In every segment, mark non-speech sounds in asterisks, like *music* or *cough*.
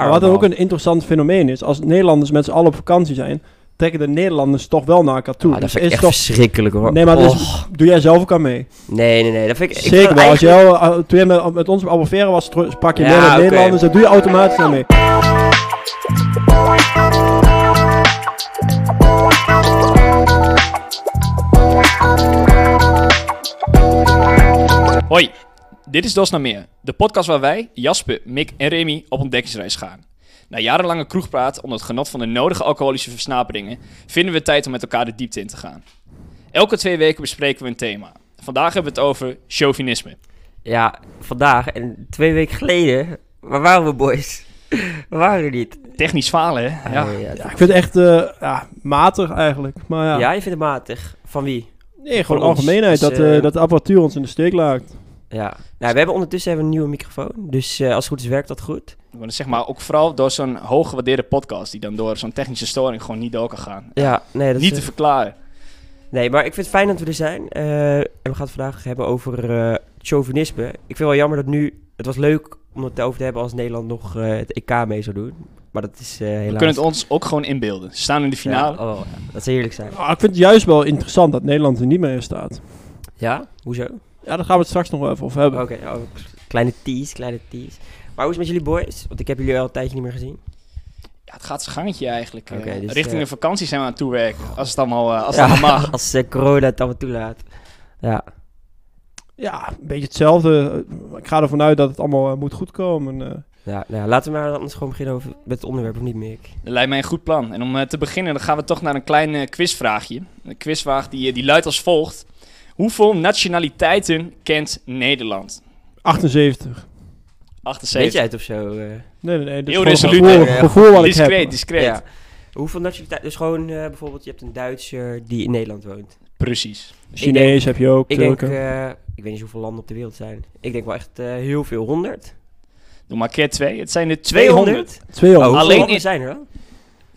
elkaar. wat ook een interessant fenomeen is, als Nederlanders met z'n allen op vakantie zijn, trekken de Nederlanders toch wel naar elkaar toe. Ah, dat Dus vind ik is echt toch, verschrikkelijk hoor. nee, maar dus, doe jij zelf ook aan mee. nee, nee, nee. Dat vind ik, Zeker wel. Als eigenlijk- jij, al- toen jij met, met ons op Albufeira was, sprak je Ja, meer met oké. Nederlanders, dat doe je automatisch aan mee. Hoi, dit is Dos naar Meer, de podcast waar wij, Jasper, Mick en Remy op ontdekkingsreis gaan. Na jarenlange kroegpraat onder het genot van de nodige alcoholische versnaperingen, vinden we het tijd om met elkaar de diepte in te gaan. Elke twee weken bespreken we een thema. Vandaag hebben we het over chauvinisme. Ja, vandaag en twee weken geleden, waar waren we boys? We waren er niet. Technisch falen, hè? Ja. Oh, ja, Ja, ik vind het echt eh, ja, matig eigenlijk. Maar ja, ja, je vindt het matig. Van wie? nee, gewoon algemeenheid, is, dat, eh, eh, dat de apparatuur ons in de steek laat. Ja. Nou, we hebben ondertussen hebben we een nieuwe microfoon. Dus eh, als het goed is, werkt dat goed. Maar zeg maar ook vooral door zo'n hooggewaardeerde podcast die dan door zo'n technische storing gewoon niet door kan gaan. Ja, nee, dat niet is, te verklaren. Nee, maar ik vind het fijn dat we er zijn. Eh, en we gaan het vandaag hebben over eh chauvinisme. Ik vind wel jammer dat nu... Het was leuk om het over te hebben als Nederland nog eh, het EK mee zou doen. Maar dat is eh helaas... We kunnen het ons ook gewoon inbeelden. Ze staan in de finale. Ja, oh, ja, dat zou heerlijk zijn. Ah, ik vind het juist wel interessant dat Nederland er niet meer in staat. Ja? Hoezo? Ja, daar gaan we het straks nog wel even over hebben. Oké, oh, kleine tease, kleine tease. Maar hoe is het met jullie boys? Want ik heb jullie al een tijdje niet meer gezien. Ja, het gaat zijn gangetje eigenlijk. eh. Oké, dus, Richting eh, de vakantie zijn we aan het toewerken. Als het allemaal, eh, als Ja, het allemaal mag. *laughs* Als eh, corona het allemaal toelaat. Ja. Ja, een beetje hetzelfde. Ik ga ervan uit dat het allemaal eh, moet goedkomen. eh. Ja, nou ja, laten we maar anders gewoon beginnen over, met het onderwerp, of niet, Mick? Dat lijkt mij een goed plan. En om eh, te beginnen, dan gaan we toch naar een klein eh, quizvraagje. Een quizvraag die, eh, die luidt als volgt. Hoeveel nationaliteiten kent Nederland? 78. 78. Weet jij het of zo? eh? Nee, nee, nee. Heel resoluut, Gevoel, hè? gevoel wat ik discreet, heb. discreet. Ja. Hoeveel nationaliteiten? Dus gewoon eh, bijvoorbeeld, je hebt een Duitser die in Nederland woont. Precies. Chinees heb je ook. Ik denk, Turken. eh, ik weet niet hoeveel landen op de wereld zijn. Ik denk wel echt eh, heel veel, 100. Doe maar keer twee. Het zijn er 200. 200. Oh, Alleen alleen in- zijn er dan?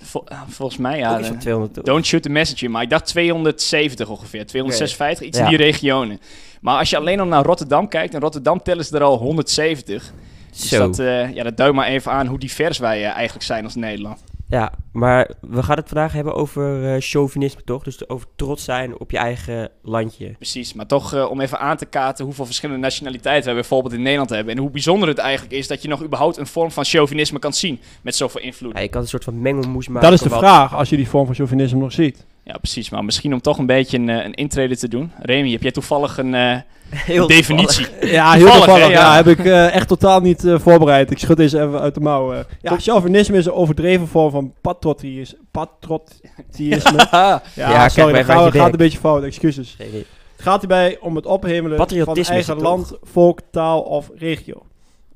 Vol- volgens mij, ja. iets de- van 200 toch? Don't shoot the messenger, maar ik dacht 270 ongeveer. 256, iets Ja. in die regionen. Maar als je alleen al naar Rotterdam kijkt, en Rotterdam tellen ze er al 170. Dus Zo. dat, eh, ja, dat duidt maar even aan hoe divers wij eh, eigenlijk zijn als Nederland. Ja, maar we gaan het vandaag hebben over eh, chauvinisme, toch? Dus over trots zijn op je eigen landje. Precies, maar toch eh, om even aan te kaarten hoeveel verschillende nationaliteiten wij bijvoorbeeld in Nederland hebben. En hoe bijzonder het eigenlijk is dat je nog überhaupt een vorm van chauvinisme kan zien met zoveel invloed. Ja, je kan een soort van mengelmoes maken. dat is de wat- vraag, als je die vorm van chauvinisme nog ziet. Ja, precies. Maar misschien om toch een beetje een, eh, een intrede te doen. Remy, heb jij toevallig een eh, Heel definitie? Ja, heel Toevallig, Ja, ja. heb ik eh, echt totaal niet eh, voorbereid. Ik schud deze even uit de mouw. eh. Ja, chauvinisme is een overdreven vorm van patriotisme. Patriotisme. *laughs* ja, krijg sorry, mij dat gaat, je een beetje fout. Excuses. Nee, nee. Het gaat hierbij om het ophemelen van eigen land, volk, taal of regio.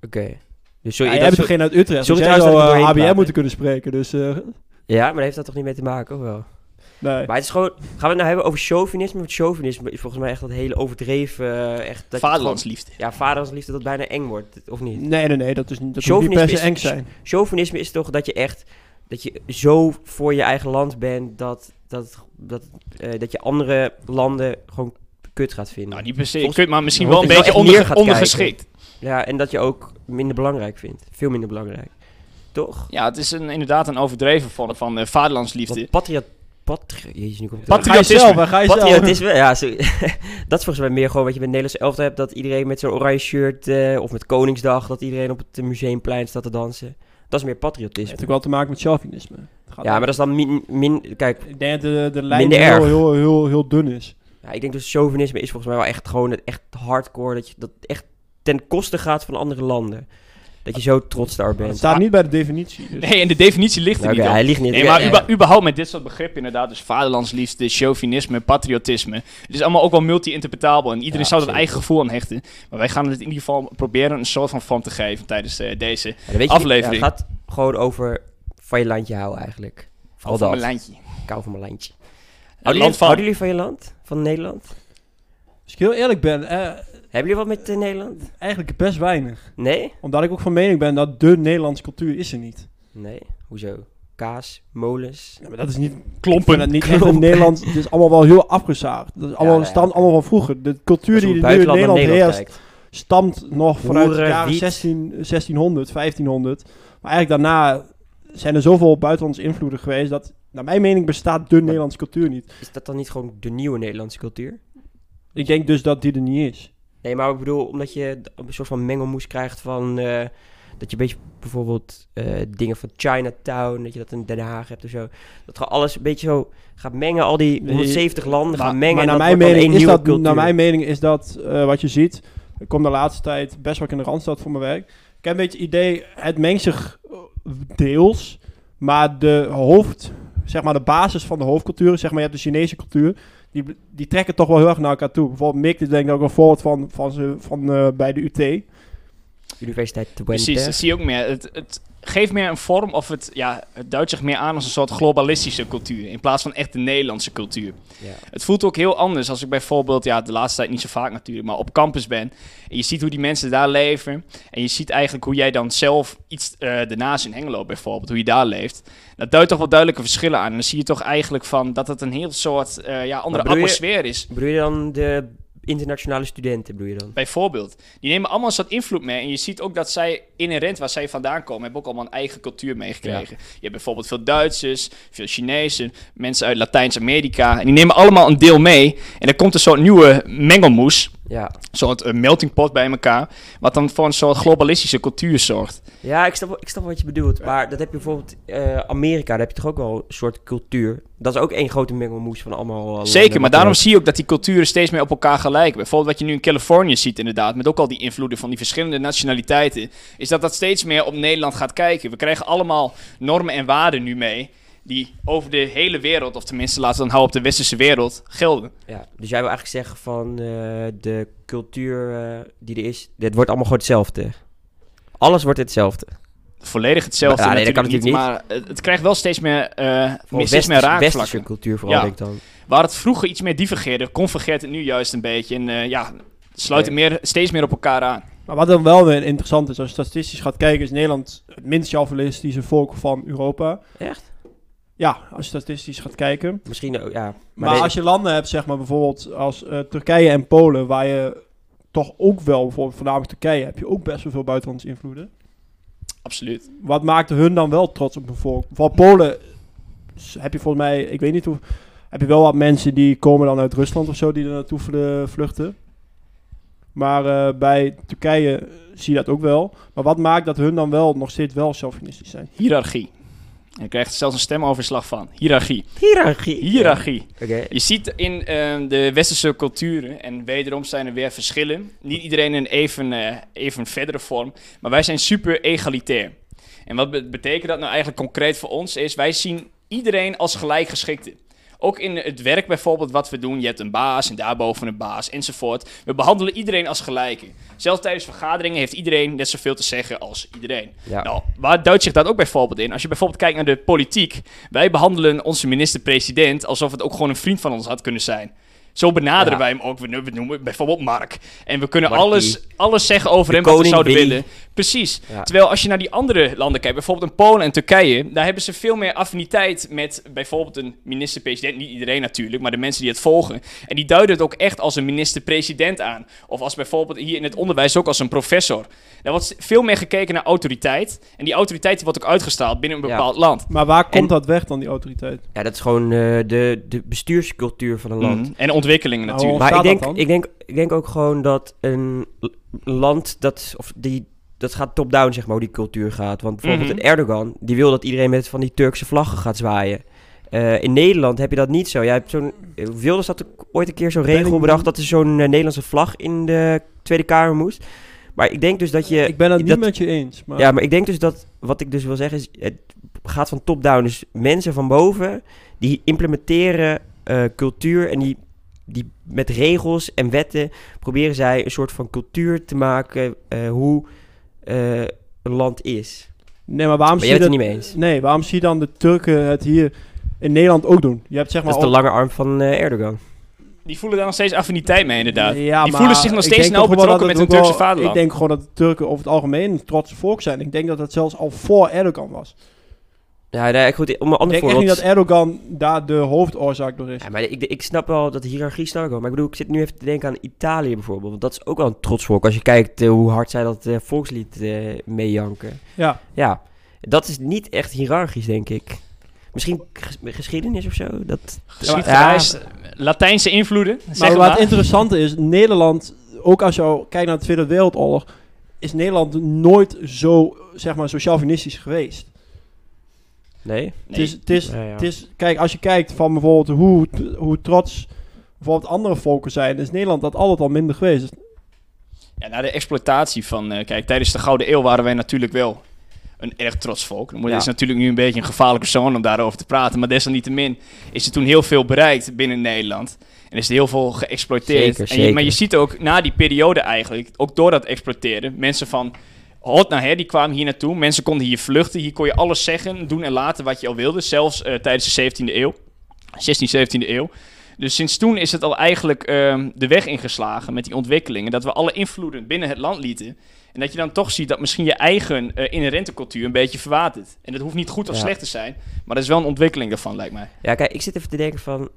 Oké. Dus Ja, jij dat bent zo- geen uit Utrecht, dus jij zou dat ABN praat, moeten kunnen spreken. Dus eh, Ja, maar heeft dat toch niet mee te maken, of wel? Nee. Maar het is gewoon... Gaan we het nou hebben over chauvinisme? Want chauvinisme is volgens mij echt dat hele overdreven... eh, echt, dat Vaderlandsliefde. gewoon- Ja, vaderlandsliefde dat bijna eng wordt, of niet? Nee, nee, nee, dat is niet, dat niet Chauvinisme per se is- eng zijn. Chauvinisme is toch dat je echt... Dat je zo voor je eigen land bent dat, dat, dat, eh, dat je andere landen gewoon kut gaat vinden. Nou, niet per se. Kut, maar misschien wel een beetje onder, ondergeschikt. Ja, en dat je ook minder belangrijk vindt. Veel minder belangrijk. Toch? Ja, het is een, inderdaad een overdreven vorm van eh, vaderlandsliefde. Want patriot... Patri Jezus, nu komt het Patri- Ga je zelf, hè, ga je zelf. Patriotisme, ja, zo, *laughs* dat is volgens mij meer gewoon wat je met Nederlandse elftal hebt. Dat iedereen met zo'n oranje shirt, eh, of met Koningsdag, dat iedereen op het museumplein staat te dansen. Dat is meer Het heeft patriotisme. natuurlijk wel te maken met chauvinisme. Het gaat Ja, maar dat is dan min... min kijk, Ik denk dat de, de lijn heel, heel, heel, heel dun is. ja, ik denk dus chauvinisme is volgens mij wel echt gewoon het echt hardcore. Dat je dat echt ten koste gaat van andere landen. Dat je zo trots daar Het bent. staat niet bij de definitie. Dus. Nee, en de definitie ligt er niet op. hij ligt niet. Nee, maar überhaupt met dit soort begrippen inderdaad, dus vaderlandsliefde, chauvinisme, patriotisme. Het is allemaal ook wel multi-interpretabel en iedereen Ja, zou er zeker. eigen gevoel aan hechten. Maar wij gaan het in ieder geval proberen een soort van vorm te geven tijdens eh, deze Ja, je, aflevering. ja, het gaat gewoon over van je landje houden eigenlijk. Vooral dat. mijn lijntje. Ik hou van mijn landje. Het Houden land jullie, van. houden jullie van je land? Van Nederland? Als ik heel eerlijk ben, eh, Hebben jullie wat met eh, Nederland? eigenlijk best weinig. Nee? Omdat ik ook van mening ben dat de Nederlandse cultuur is er niet. Nee? Hoezo? Kaas, molens. Ja, maar dat is niet... Klompen. Dat niet echt Klompen. een Nederlands... Het is allemaal wel heel afgezaagd. Dat is allemaal, Ja, ja, stamt oké. allemaal van vroeger. De cultuur die nu in Nederland Nederland heerst... kijkt. stamt nog vanuit de jaren wiet. 16, 1600, 1500 Maar eigenlijk daarna zijn er zoveel buitenlandse invloeden geweest dat, naar mijn mening, bestaat de Nederlandse cultuur niet. Is dat dan niet gewoon de nieuwe Nederlandse cultuur? Ik denk dus dat die er niet is. Nee, maar ik bedoel, omdat je een soort van mengelmoes krijgt van... eh, dat je een beetje bijvoorbeeld eh, dingen van Chinatown, dat je dat in Den Haag hebt of zo. Dat gewoon alles een beetje zo gaat mengen, al die Nee, 170 landen gaan mengen. maar naar mijn, mening is dat, cultuur. naar mijn mening is dat wat je ziet. Ik kom de laatste tijd best wel in de Randstad voor mijn werk. Ik heb een beetje het idee, het mengt zich eh, deels. Maar de hoofd, zeg maar de basis van de hoofdcultuur, zeg maar je hebt de Chinese cultuur. Die, die trekken toch wel heel erg naar elkaar toe. Bijvoorbeeld Mick, dit denk ik ook een voorbeeld van, van, ze, van eh, bij de UT. Universiteit Twente. Precies, dat zie je ook meer. Het, het geeft meer een vorm, of het, ja, het duidt zich meer aan als een soort globalistische cultuur. In plaats van echt de Nederlandse cultuur. Ja. Het voelt ook heel anders als ik bijvoorbeeld, ja, de laatste tijd niet zo vaak natuurlijk, maar op campus ben. En je ziet hoe die mensen daar leven. En je ziet eigenlijk hoe jij dan zelf iets eh daarnaast in Hengelo bijvoorbeeld, hoe je daar leeft. Dat duidt toch wel duidelijke verschillen aan. En dan zie je toch eigenlijk van dat het een heel soort eh, ja, andere je- atmosfeer is. Bedoel je dan de internationale studenten, bedoel je dan? Bijvoorbeeld. Die nemen allemaal soort invloed mee. En je ziet ook dat zij inherent waar zij vandaan komen, hebben ook allemaal een eigen cultuur meegekregen. Je hebt bijvoorbeeld veel Duitsers, veel Chinezen, mensen uit Latijns-Amerika. En die nemen allemaal een deel mee. En er komt een soort nieuwe mengelmoes. Ja. Een soort eh, melting pot bij elkaar. Wat dan voor een soort globalistische cultuur zorgt. Ja, ik snap, ik snap wat je bedoelt. Maar dat heb je bijvoorbeeld eh Amerika, daar heb je toch ook wel een soort cultuur. Dat is ook één grote mengelmoes van allemaal eh. Zeker, maar daarom zie je ook dat die culturen steeds meer op elkaar gelijken. Bijvoorbeeld wat je nu in Californië ziet inderdaad, met ook al die invloeden van die verschillende nationaliteiten, is dat dat steeds meer op Nederland gaat kijken. We krijgen allemaal normen en waarden nu mee, die over de hele wereld, of tenminste laten we dan houden op de westerse wereld, gelden. Ja, dus jij wil eigenlijk zeggen van eh, de cultuur eh, die er is, dit wordt allemaal gewoon hetzelfde. Alles wordt hetzelfde. Volledig hetzelfde Ja, nee, dat natuurlijk kan niet, maar het, het krijgt wel steeds meer, eh meer, steeds meer raakvlakken. westerse cultuur vooral, Ja. denk ik dan. Waar het vroeger iets meer divergeerde, convergeert het nu juist een beetje. En eh, ja, sluit het meer, steeds meer op elkaar aan. Maar wat dan wel weer interessant is, als je statistisch gaat kijken, is Nederland het minst chauvinistisch volk van Europa. Echt? Ja, als je statistisch gaat kijken. Misschien, ook, ja. Maar, nee, als je landen hebt, zeg maar bijvoorbeeld als eh, Turkije en Polen, waar je toch ook wel, bijvoorbeeld voornamelijk Turkije, heb je ook best wel veel buitenlandse invloeden. Absoluut. Wat maakte hun dan wel trots op hun volk? Van Polen heb je volgens mij, ik weet niet hoe, heb je wel wat mensen die komen dan uit Rusland of zo, die er naartoe vlu- vluchten. Maar eh, bij Turkije zie je dat ook wel. Maar wat maakt dat hun dan wel nog steeds wel chauvinistisch zijn? Hiërarchie. En je krijgt zelfs een stemoverslag van. Hiërarchie. Hiërarchie. Hiërarchie. Oké. Je ziet in ehm, de westerse culturen, en wederom zijn er weer verschillen. Niet iedereen in even, eh, even verdere vorm, maar wij zijn super egalitair. En wat be- betekent dat nou eigenlijk concreet voor ons is, wij zien iedereen als gelijkgeschikte. Ook in het werk bijvoorbeeld wat we doen, je hebt een baas en daarboven een baas enzovoort. We behandelen iedereen als gelijke. Zelfs tijdens vergaderingen heeft iedereen net zoveel te zeggen als iedereen. Ja. Nou, waar duidt zich dat ook bijvoorbeeld in? Als je bijvoorbeeld kijkt naar de politiek. Wij behandelen onze minister-president alsof het ook gewoon een vriend van ons had kunnen zijn. Zo benaderen Ja. wij hem ook. We, no- we noemen bijvoorbeeld Mark. En we kunnen Markie. alles, alles zeggen over De hem wat we zouden Willy. willen. Precies. Ja. Terwijl als je naar die andere landen kijkt, bijvoorbeeld in Polen en Turkije, daar hebben ze veel meer affiniteit met bijvoorbeeld een minister-president. Niet iedereen natuurlijk, maar de mensen die het volgen. En die duiden het ook echt als een minister-president aan. Of als bijvoorbeeld hier in het onderwijs ook als een professor. Daar wordt veel meer gekeken naar autoriteit. En die autoriteit die wordt ook uitgestraald binnen een Ja. bepaald land. Maar waar komt En- dat weg dan, die autoriteit? Ja, dat is gewoon eh, de, de bestuurscultuur van een land. Mhm. En ontwikkelingen natuurlijk. Maar ik denk, ik, denk, ik denk ook gewoon dat een land dat, of die, dat gaat top-down, zeg maar, hoe die cultuur gaat. Want bijvoorbeeld Mhm. Erdogan, die wil dat iedereen met van die Turkse vlaggen gaat zwaaien. Eh, in Nederland heb je dat niet zo. Jij hebt zo'n, Wilders had ooit een keer zo'n regel bedacht dat er zo'n eh, Nederlandse vlag in de Tweede Kamer moest. Maar ik denk dus dat je... ik ben het niet dat- met je eens. Maar Ja, maar ik denk dus dat, wat ik dus wil zeggen is, het gaat van top-down. Dus mensen van boven, die implementeren eh, cultuur en die, die met regels en wetten proberen zij een soort van cultuur te maken hoe eh, een land is. nee, maar waarom Maar zie je het niet mee eens. Nee, waarom zie je dan de Turken het hier in Nederland ook doen? Je hebt zeg maar Dat is de lange arm van eh, Erdogan. Die voelen daar nog steeds affiniteit mee inderdaad. Ja, die maar voelen zich nog steeds nauw betrokken met hun Turkse vaderland. Ik denk gewoon dat de Turken over het algemeen een trotse volk zijn. Ik denk dat dat zelfs al voor Erdogan was. Ja, nee, goed, om een Ik ander denk echt voorbeeld... niet dat Erdogan daar de hoofdoorzaak door is. Ja, maar ik, ik snap wel dat de hiërarchie ik wel. Maar ik bedoel, ik zit nu even te denken aan Italië bijvoorbeeld. Want dat is ook wel een trots volk. Als je kijkt eh, hoe hard zij dat eh, volkslied eh meejanken. Ja, Ja, Dat is niet echt hiërarchisch, denk ik. Misschien ges- geschiedenis of zo. Dat, Geschiedenis, Latijnse invloeden, zeg Maar maar. wat interessant is, Nederland, ook als je kijkt naar de Tweede Wereldoorlog, is Nederland nooit zo, zeg maar, chauvinistisch geweest. Nee? Het is, het is, het kijk, als je kijkt van bijvoorbeeld hoe, hoe trots bijvoorbeeld andere volken zijn, is Nederland dat altijd al minder geweest. Ja, na de exploitatie van... eh, kijk, tijdens de Gouden Eeuw waren wij natuurlijk wel een erg trots volk. Het Ja. is natuurlijk nu een beetje een gevaarlijke persoon om daarover te praten. Maar desalniettemin is er toen heel veel bereikt binnen Nederland. En is er heel veel geëxploiteerd. Zeker, En je- zeker. maar je ziet ook na die periode eigenlijk, ook door dat exploiteren, mensen van hot naar her, die kwamen hier naartoe. Mensen konden hier vluchten. Hier kon je alles zeggen, doen en laten wat je al wilde. Zelfs eh, tijdens de 17e eeuw. 16, 17e eeuw. Dus sinds toen is het al eigenlijk ehm, de weg ingeslagen met die ontwikkelingen. Dat we alle invloeden binnen het land lieten. En dat je dan toch ziet dat misschien je eigen eh, inherente cultuur een beetje verwatert. En dat hoeft niet goed of Ja. slecht te zijn. Maar dat is wel een ontwikkeling daarvan, lijkt mij. Ja, kijk, ik zit even te denken van...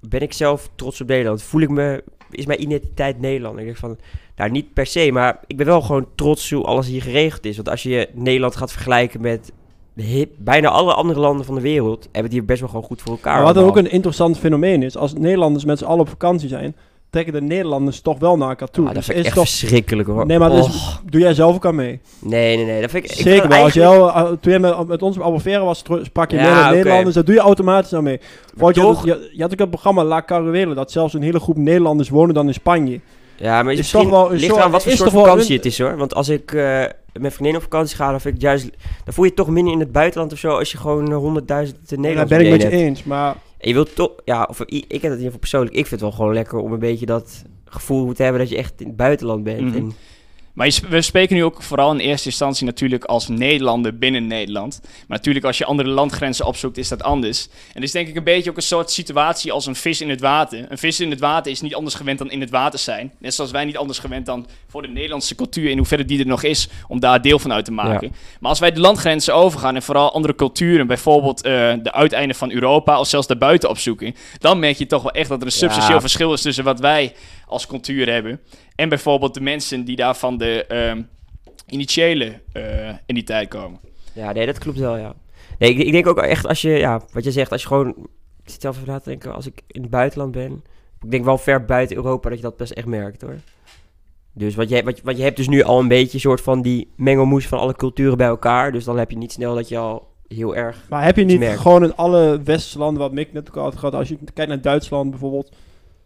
Ben ik zelf trots op Nederland? Voel ik me... Is mijn identiteit Nederland? Ik denk van... Nou, niet per se, maar ik ben wel gewoon trots hoe alles hier geregeld is. Want als je Nederland gaat vergelijken met... bijna alle andere landen van de wereld... hebben het hier best wel gewoon goed voor elkaar. Maar wat ook een interessant fenomeen is, als Nederlanders met z'n allen op vakantie zijn, trekken de Nederlanders toch wel naar elkaar toe. Ah, dat Dus vind ik is echt toch, verschrikkelijk hoor. nee, maar Oh, doe jij zelf ook aan mee. nee, nee, nee. Dat vind ik, Zeker wel. Als eigenlijk- al, uh, toen je met, met ons op Albufeira was, sprak je Ja. Nederlanders. Dat doe je automatisch aan mee. Want je, toch- je, je had ook het programma La Caruela, dat zelfs een hele groep Nederlanders wonen dan in Spanje. Ja, maar Is toch wel een ligt eraan wat voor soort vakantie een- het is hoor. Want als ik eh, met vriendinnen op vakantie ga, dan vind ik juist... Dan voel je het toch minder in het buitenland of zo als je gewoon honderdduizend Daar Nederlanders ben ik met je eens. Maar En je wilt toch... Ja, of i- ik heb het in ieder geval persoonlijk. Ik vind het wel gewoon lekker om een beetje dat gevoel te hebben dat je echt in het buitenland bent. Mhm. En, Maar je we spreken nu ook vooral in eerste instantie natuurlijk als Nederlander binnen Nederland. Maar natuurlijk als je andere landgrenzen opzoekt is dat anders. En het is denk ik een beetje ook een soort situatie als een vis in het water. Een vis in het water is niet anders gewend dan in het water zijn. Net zoals wij niet anders gewend dan voor de Nederlandse cultuur, in hoeverre die er nog is, om daar deel van uit te maken. Maar als wij de landgrenzen overgaan en vooral andere culturen, bijvoorbeeld eh, de uiteinden van Europa of zelfs daarbuiten opzoeken, dan merk je toch wel echt dat er een substantieel Ja. verschil is tussen wat wij als cultuur hebben en bijvoorbeeld de mensen die daar van de ehm, initiële eh, in die tijd komen. ja, nee, dat klopt wel, ja. Nee, ik, ik denk ook echt als je... Ja, wat je zegt, als je gewoon... Ik zit zelf even na te denken, als ik in het buitenland ben... Ik denk wel ver buiten Europa dat je dat best echt merkt, hoor. Dus wat je, wat, je- wat je hebt dus nu al een beetje een soort van die mengelmoes van alle culturen bij elkaar. Dus dan heb je niet snel dat je al heel erg... Maar heb je niet merkt. gewoon in alle westerse landen, wat Mick net ook al had gehad, als je kijkt naar Duitsland bijvoorbeeld.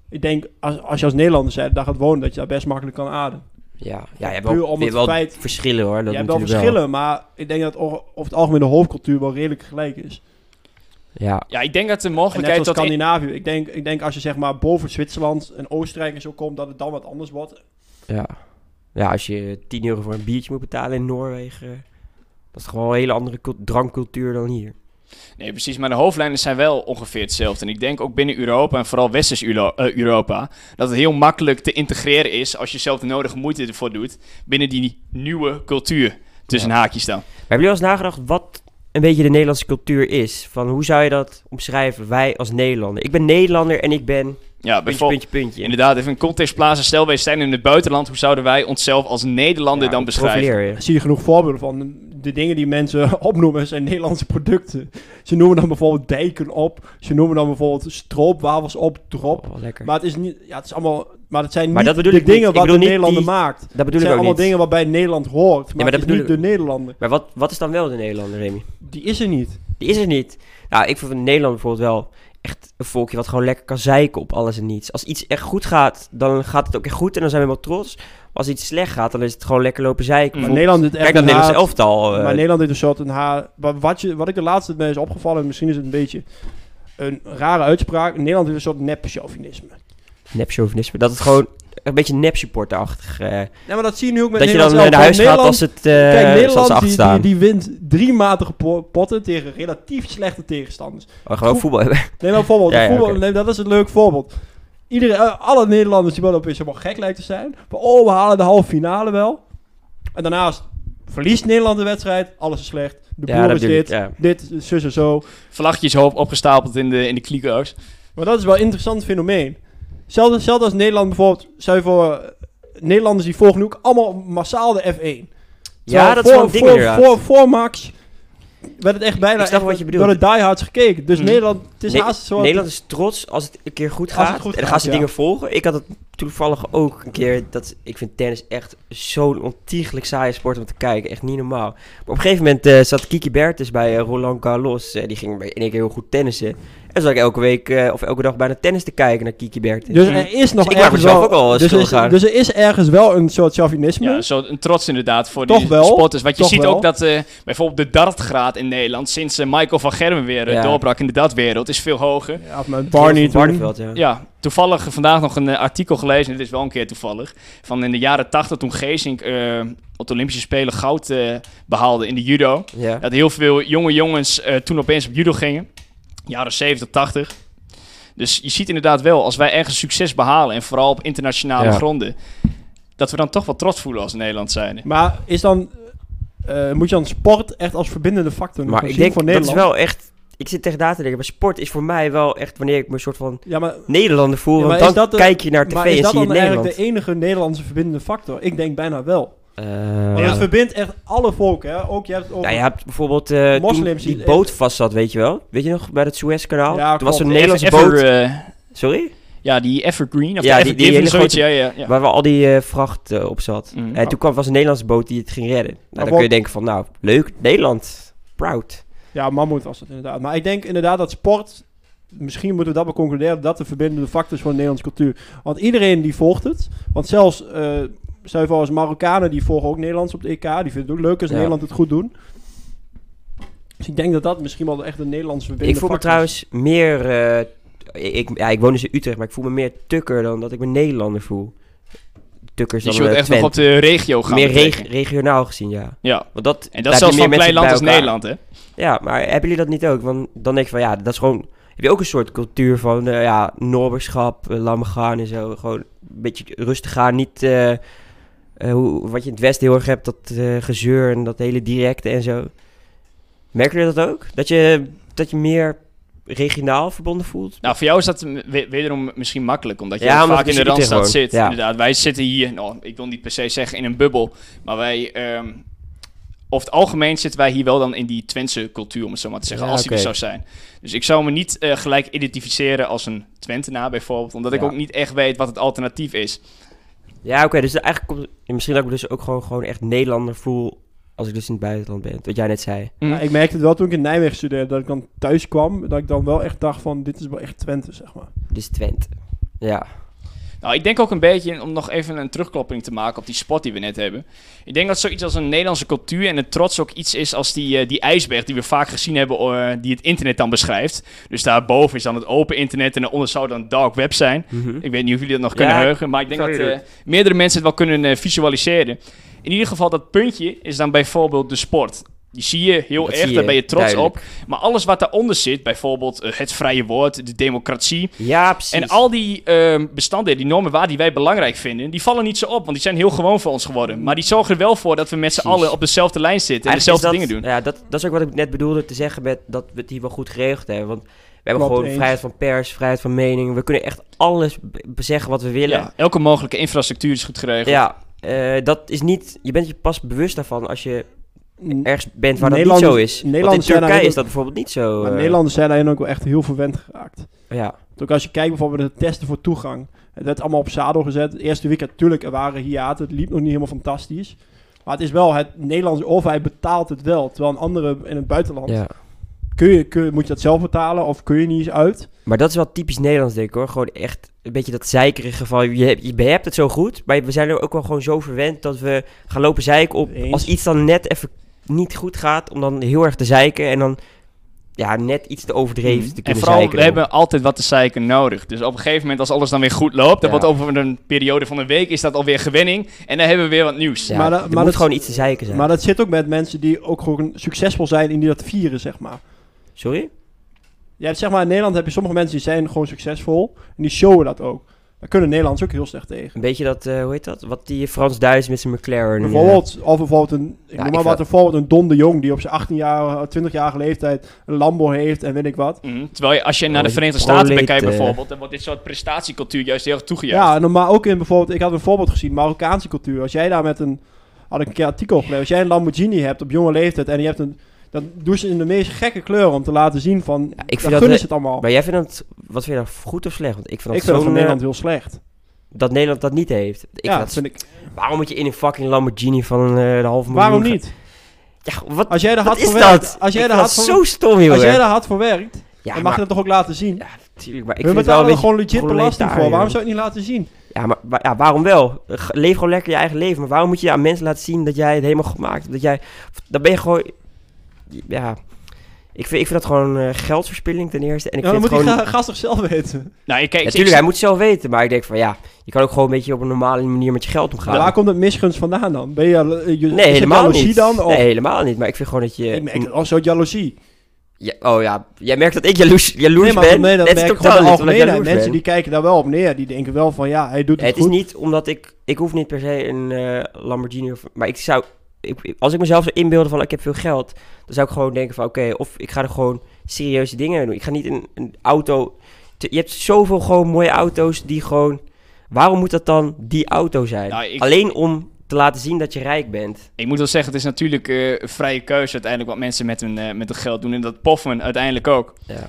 Ik denk, als, als je als Nederlander zei, daar gaat wonen, dat je daar best makkelijk kan ademen. Ja, ja je hebt wel, om weer het wel feit- verschillen hoor. Dat je hebt wel verschillen, maar ik denk dat over het algemeen de hoofdcultuur wel redelijk gelijk is. Ja, Ja, ik denk dat de En net mogelijkheid als dat... in- Scandinavië. Ik denk, ik denk als je zeg maar boven Zwitserland en Oostenrijk en zo komt, dat het dan wat anders wordt. ja. Ja, als je 10 euro voor een biertje moet betalen in Noorwegen... Dat is gewoon een hele andere cult- drankcultuur dan hier. Nee, precies, maar de hoofdlijnen zijn wel ongeveer hetzelfde. En ik denk ook binnen Europa, en vooral Westers Euro- eh, dat het heel makkelijk te integreren is als je zelf de nodige moeite ervoor doet binnen die nieuwe cultuur. Tussen haakjes dan. Maar hebben jullie wel eens nagedacht wat een beetje de Nederlandse cultuur is? Van hoe zou je dat omschrijven, wij als Nederlander? Ik ben Nederlander en ik ben Ja, puntje, bijvoorbeeld... puntje, puntje. Inderdaad, even een context plaatsen. Stel, wij zijn in het buitenland. Hoe zouden wij onszelf als Nederlander Ja, dan beschrijven? zie je genoeg voorbeelden van. De dingen die mensen *laughs* opnoemen zijn Nederlandse producten. Ze noemen dan bijvoorbeeld dijken op. Ze noemen dan bijvoorbeeld stroopwafels op, drop. Oh, lekker. Maar het is niet, ja, het is allemaal, maar het zijn Maar niet dat de ik dingen wat de Nederlander die- maakt. dat Het bedoel zijn ik ook allemaal niet. dingen wat bij Nederland hoort, maar, maar het dat is bedoel niet de Nederlander. Maar wat, wat is dan wel de Nederlander, Remy? Die is er niet. Die is er niet. Nou, ik vind Nederland bijvoorbeeld wel echt een volkje wat gewoon lekker kan zeiken op alles en niets. Als iets echt goed gaat, dan gaat het ook echt goed en dan zijn we wel trots. Maar als iets slecht gaat, dan is het gewoon lekker lopen zeiken. Maar. Nederland is echt Kijk naar het een Nederlands elftal. eh, maar Nederland heeft een soort een haar. Wat, je, wat ik de laatste tijd mee is opgevallen, misschien is het een beetje een rare uitspraak. Nederland heeft een soort nep-chauvinisme. Nep-chauvinisme. Dat het gewoon een beetje nep-supporterachtig... eh Nee, maar dat zie je nu ook met dat je dan naar huis gaat als het... eh Kijk, als Nederland die, achterstaan. die, die wint drie matige po- potten tegen relatief slechte tegenstanders. Oh, gewoon voetbal hebben. Neem nou bijvoorbeeld, Ja, ja, voetbal, neem, dat is een leuk voorbeeld. Iedere, eh, alle Nederlanders die wel op is helemaal gek lijkt te zijn. Maar oh, we halen de halve finale wel. En daarnaast verliest Nederland de wedstrijd. Alles is slecht. De boer is ik, dit, ja. dit, zus en zo. Vlaggetjes hoop opgestapeld in de, in de klieko's. Maar dat is wel een interessant fenomeen. Zelfs, zelfs als Nederland bijvoorbeeld, je voor, Nederlanders die volgen ook allemaal massaal de F1. Ja, dat is voor, wel een ding voor, voor, voor Max werd het echt bijna Ik echt wat je bedoelt. door de diehards gekeken. Dus Mm. Nederland, het is Ne- haast. Nederland is trots als het een keer goed gaat. goed en dan gaat, gaan ze ja. dingen volgen. Ik had het toevallig ook een keer. Dat, ik vind tennis echt zo'n ontiegelijk saaie sport om te kijken. Echt niet normaal. Maar op een gegeven moment eh, zat Kiki Bertens bij eh, Roland Garros. Eh, die ging in één keer heel goed tennissen. En zat ik elke week eh, of elke dag bijna tennis te kijken naar Kiki Bertens. Dus er is nog ik maak ergens mezelf wel... ook al dus, is, dus er is ergens wel een soort chauvinisme. Ja, zo een trots inderdaad voor Toch die wel, sporters. Want je toch ziet wel. ook dat eh, bijvoorbeeld de dartgraad in Nederland, sinds eh, Michael van Gerwen weer Ja. doorbrak in de dartwereld, is veel hoger. Ja, of met Barney. Barneveld, ja. Ja, toevallig vandaag nog een artikel gelezen, dit is wel een keer toevallig, van in de jaren 80 toen Geesink eh, op de Olympische Spelen goud eh, behaalde in de judo. ja. Dat heel veel jonge jongens eh, toen opeens op judo gingen. Jaren 70, 80. Dus je ziet inderdaad wel, als wij ergens succes behalen, en vooral op internationale Ja. gronden, dat we dan toch wel trots voelen als Nederland zijn. Maar is dan... eh, moet je dan sport echt als verbindende factor Maar ik denk voor dat is Nederland? wel echt. Ik zit tegen daar te denken. Maar sport is voor mij wel echt wanneer ik me een soort van Ja, maar, Nederlander voel. Ja, maar want is dan dat de- kijk je naar tv maar is en dat zie je dan Nederland. eigenlijk de enige Nederlandse verbindende factor? Ik denk bijna wel. Eh, Want het verbindt echt alle volken, hè? Ook je hebt over... Nou, je hebt bijvoorbeeld eh, toen Moslims die boot vast zat, weet je wel? Weet je nog, bij het Suezkanaal? Ja, Toen was er een. Nederlandse Ever- boot. Ever, eh, Sorry? ja, die Evergreen, of Ja, die- die grote- Ja, ja, ja. Waar wel al die eh, vracht op zat. Mm. En toen kwam, was een Nederlandse boot die het ging redden. Nou, dan wat- kun je denken van, nou, leuk, Nederland, proud. Ja, mammoet was het inderdaad. Maar ik denk inderdaad dat sport... Misschien moeten we dat wel concluderen dat de verbindende factor is voor de Nederlandse cultuur. Want iedereen die volgt het. Want zelfs, eh je voor als Marokkanen, die volgen ook Nederlands op de EK. Die vinden het ook leuk als Ja. Nederland het goed doen. Dus ik denk dat dat misschien wel echt een Nederlandse verbindende Ik voel me is. trouwens meer... eh, ik, ja, ik woon dus in Utrecht, maar ik voel me meer tukker dan dat ik me Nederlander voel. Tukker is Dus je wilt eh, echt nog op de regio gaan Meer reg- regionaal gezien, ja. Ja, Want dat, en dat heb zelfs van meer een klein land mensen als. Nederland, hè? Ja, maar hebben jullie dat niet ook? Want dan denk je van, ja, dat is gewoon... Heb je ook een soort cultuur van, eh, ja, noberschap, uh, lammen gaan en zo. Gewoon een beetje rustig gaan, niet... eh, eh, hoe, wat je in het Westen heel erg hebt, dat eh, gezeur en dat hele directe en zo. Merken jullie dat ook? Dat je, dat je meer regionaal verbonden voelt? Nou, voor jou is dat we- wederom misschien makkelijk, omdat je Ja, ook omdat vaak in de Randstad zit. Ja. Inderdaad, wij zitten hier, nou, ik wil niet per se zeggen in een bubbel, maar wij, ehm over het algemeen zitten wij hier wel dan in die Twentse cultuur, om het zo maar te zeggen, Ja, als die er oké. zou zijn. Dus ik zou me niet eh, gelijk identificeren als een Twentenaar bijvoorbeeld, omdat ik ook niet echt weet wat het alternatief is. Ja, oké, dus eigenlijk komt... Misschien dat ik me dus ook gewoon, gewoon echt Nederlander voel als ik dus in het buitenland ben. Wat jij net zei. Ja, ik merkte het wel toen ik in Nijmegen studeerde, dat ik dan thuis kwam, dat ik dan wel echt dacht van, dit is wel echt Twente, zeg maar. Dus Twente. Ja. Nou, ik denk ook een beetje, om nog even een terugklopping te maken op die spot die we net hebben. Ik denk dat zoiets als een Nederlandse cultuur en een trots ook iets is als die, eh, die ijsberg die we vaak gezien hebben, eh, die het internet dan beschrijft. Dus daarboven is dan het open internet en daaronder zou dan dark web zijn. Mhm. Ik weet niet of jullie dat nog kunnen heugen, maar ik denk dat eh, meerdere mensen het wel kunnen visualiseren. In ieder geval, dat puntje is dan bijvoorbeeld de sport. Die zie je heel Dat erg, je, daar ben je trots duidelijk. op. Maar alles wat daaronder zit, bijvoorbeeld eh, het vrije woord, de democratie, Ja, precies. en al die ehm bestanden, die normen waar die wij belangrijk vinden, die vallen niet zo op, want die zijn heel gewoon voor ons geworden. Maar die zorgen er wel voor dat we met z'n allen op dezelfde lijn zitten en Eigenlijk dezelfde dingen doen. Ja, dat, dat is ook wat ik net bedoelde te zeggen met dat we het hier wel goed geregeld hebben. Want we hebben Klopt, gewoon eens. vrijheid van pers, vrijheid van mening. We kunnen echt alles zeggen wat we willen. Ja, elke mogelijke infrastructuur is goed geregeld. Ja, eh, dat is niet... Je bent je pas bewust daarvan als je ergens bent waar dat niet zo is. Want in Turkije is dat bijvoorbeeld niet zo. Maar eh, Nederlanders zijn daarin ook wel echt heel verwend geraakt. Ja, Ook als je kijkt bijvoorbeeld de testen voor toegang. Het werd allemaal op zadel gezet. Het eerste weekend, natuurlijk, er waren hiaten. Het liep nog niet helemaal fantastisch. Maar het is wel, het Nederlandse overheid betaalt het wel. Terwijl een andere in het buitenland, ja. kun je, kun, moet je dat zelf betalen of kun je niet eens uit. Maar dat is wel typisch Nederlands, denk ik hoor. Gewoon echt een beetje dat zeikerige van... Je, hebt- je, je hebt het zo goed, maar we zijn er ook wel gewoon zo verwend... dat we gaan lopen zeiken op... Eens. als iets dan net even niet goed gaat... om dan heel erg te zeiken en dan... ja, net iets te overdreven te Mhm. En kunnen vooral, zeiken. we dan. hebben altijd wat te zeiken nodig. Dus op een gegeven moment, als alles dan weer goed loopt, dan Ja. wordt over een periode van een week, is dat alweer gewenning. En dan hebben we weer wat nieuws. Ja, Maar dat- er maar moet dat- gewoon iets te zeiken zijn. Maar dat zit ook met mensen die ook gewoon succesvol zijn in die dat vieren, zeg maar. Sorry? Ja, zeg maar, in Nederland heb je sommige mensen die zijn gewoon succesvol. En die showen dat ook. Daar kunnen Nederlanders ook heel slecht tegen. Een beetje dat, eh, hoe heet dat? Wat die Frans-Duits met zijn McLaren. eh, Bijvoorbeeld, of bijvoorbeeld een, ik Ja, noem ik maar wat, vind- bijvoorbeeld een Don de Jong die op zijn 18 jaar, 20-jarige leeftijd een Lambo heeft en weet ik wat. Mhm. Terwijl je, als je naar de Oh, Verenigde Staten bekijkt eh. bijvoorbeeld, dan wordt dit soort prestatiecultuur juist heel erg toegejuicht. Ja, maar ook in bijvoorbeeld, ik had een voorbeeld gezien, Marokkaanse cultuur. Als jij daar met een, had ik een keer artikel gelezen, als jij een Lamborghini hebt op jonge leeftijd en je hebt een Dan doen ze in de meest gekke kleuren om te laten zien van, ik vind dat ze het allemaal. Maar jij vindt dat, wat vind je dat goed of slecht? Want ik vind ik dat vind het zo'n, van eh, Nederland heel slecht. dat Nederland dat niet heeft. Ik ja, vind dat vind ik. waarom moet je in een fucking Lamborghini van eh, de halve miljoen... Waarom niet? Ja, wat, Als jij er hard is voor werkt, als jij Ik voor, zo stom, joh. als jij er hard voor werkt, ja, dan mag maar, je dat toch ook laten zien. ja, natuurlijk, maar ik We vind het wel betalen een er gewoon legit belasting voor. Waarom zou je het niet laten zien? Ja, maar ja, waarom wel? Leef gewoon lekker je eigen leven. Maar waarom moet je aan mensen laten zien dat jij het helemaal gemaakt hebt? Dat jij... Dan ben je gewoon... Ja... Ik vind, ik vind dat gewoon eh, geldverspilling ten eerste. En ik Ja, dan vind moet die gewoon... ga- gast toch zelf weten. Nou, ik, kijk, ik- Natuurlijk, hij moet zelf weten. Maar ik denk van ja, je kan ook gewoon een beetje op een normale manier met je geld omgaan. Maar waar komt het misgunst vandaan dan? Ben je, eh, je nee, helemaal jaloezie niet. dan? Of, Nee, helemaal niet. Maar ik vind gewoon dat je... ik merk als soort jaloezie. Ja, oh ja, jij merkt dat ik jaloers, jaloers nee, maar ben. nee, dat het merk ik gewoon Mensen ben. die kijken daar wel op neer. Die denken wel van ja, hij doet het Het is niet omdat ik... Ik hoef niet per se een eh, Lamborghini of... Maar ik zou... Ik, als ik mezelf zou inbeelden van ik heb veel geld... Dan zou ik gewoon denken van oké, of ik ga er gewoon serieuze dingen doen. Ik ga niet een, een auto... te- Je hebt zoveel gewoon mooie auto's die gewoon... Waarom moet dat dan die auto zijn? Nou, ik- Alleen om te laten zien dat je rijk bent. Ik moet wel zeggen, het is natuurlijk een vrije keuze uiteindelijk wat mensen met hun, eh, met hun geld doen. En dat poffen uiteindelijk ook. Ja.